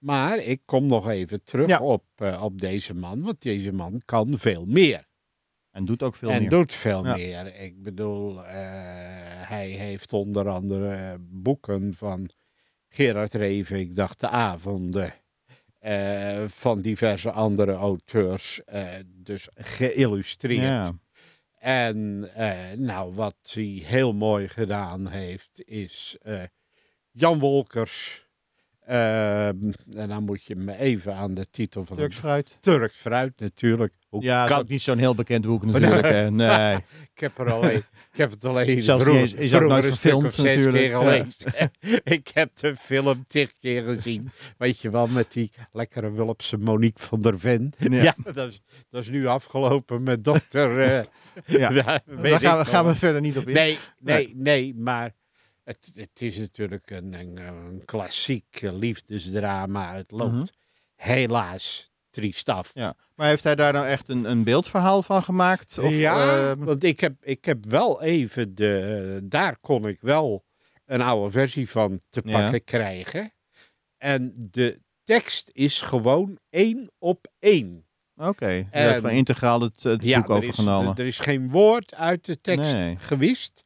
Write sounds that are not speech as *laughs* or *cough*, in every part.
Maar ik kom nog even terug Ja. op, eh, op deze man, want deze man kan veel meer. En doet ook veel en meer. doet veel Ja. meer. Ik bedoel, eh, hij heeft onder andere eh, boeken van Gerard Reven, ik dacht de avonden, van diverse andere auteurs, dus geïllustreerd. Ja. En nou, wat hij heel mooi gedaan heeft, is Jan Wolkers. Ehm, en dan moet je me even aan de titel van Turks het fruit. Turks fruit natuurlijk. Hoe Ja, is kan- ook niet zo'n heel bekend boek natuurlijk. hè. Nee. *laughs* Ik heb, er alleen, ik heb het alleen *laughs* Zelfs vroeger, eens- is ook nooit verfilmd of zes natuurlijk, keer gelezen. *laughs* ik heb de film tig keer gezien. Weet je wel, met die lekkere Wulpse Monique van der Ven. Ja. Ja, dat, is, dat is nu afgelopen met dokter... eh, Ja. Daar gaan we, ik gaan we verder niet op in. Nee, nee, nee, maar het, het is natuurlijk een, een, een klassiek eh, liefdesdrama. Het loopt Mhm. helaas triest af. Ja. Maar heeft hij daar nou echt een, een beeldverhaal van gemaakt? Of, ja, ehm, want ik heb, ik heb wel even de. Daar kon ik wel een oude versie van te Ja. pakken krijgen. En de tekst is gewoon één op één. Oké, En- heeft gewoon integraal het, het Ja, boek er is, overgenomen. er is geen woord uit de tekst Nee. gewist.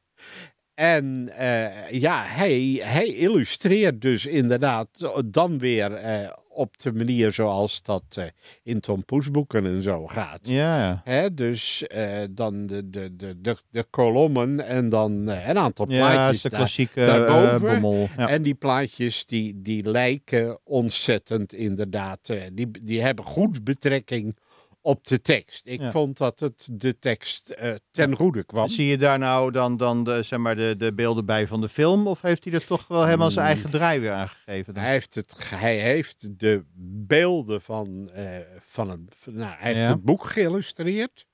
En eh, ja, hij, hij illustreert dus inderdaad dan weer eh, op de manier zoals dat eh, in Tom Poes boeken en zo gaat. Ja, ja. Hè, dus dan de, de, de, de, de kolommen en dan een aantal Ja, plaatjes is de daar. klassieke eh, daarboven. Ja. En die plaatjes die, die lijken ontzettend inderdaad. die, die hebben goed betrekking op de tekst. Ik Ja. vond dat het de tekst eh, ten goede kwam. Zie je daar nou dan, dan de, zeg maar de, de beelden bij van de film? Of heeft hij er toch wel helemaal zijn eigen draai weer aangegeven? dan? Hij heeft, het, hij heeft de beelden van, eh, van het, van- nou, hij heeft Ja. het boek geïllustreerd.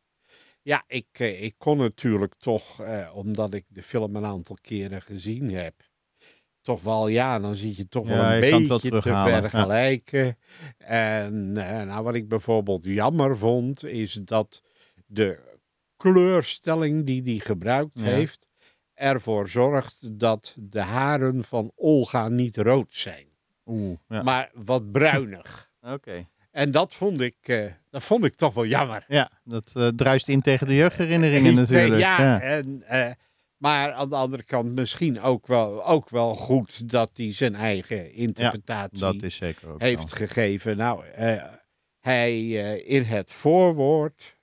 Ja, ik, eh, ik kon natuurlijk toch, omdat ik de film een aantal keren gezien heb, toch wel, ja, dan zie je toch Ja, wel een wel beetje te ja. vergelijken. En eh, nou, wat ik bijvoorbeeld jammer vond, is dat de kleurstelling die hij gebruikt Ja. heeft, ervoor zorgt dat de haren van Olga niet rood zijn Oeh, ja. maar wat bruinig. *laughs* Oké. En dat vond ik, eh, dat vond ik toch wel jammer. Ja, dat eh, druist in tegen de jeugdherinneringen *laughs* natuurlijk. Ja, Ja. En, maar aan de andere kant misschien ook wel, ook wel goed dat hij zijn eigen interpretatie Dat is zeker ook heeft zo. gegeven. Nou, eh, hij eh, in het voorwoord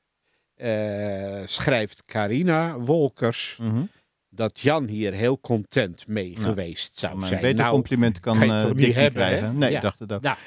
eh, schrijft Carina Wolkers Mhm. dat Jan hier heel content mee Ja. geweest zou Maar een zijn. beter Nou, compliment kan, kan je toch niet Dick niet hebben, hè? krijgen. Nee, Ja. ik dacht het ook. Nou,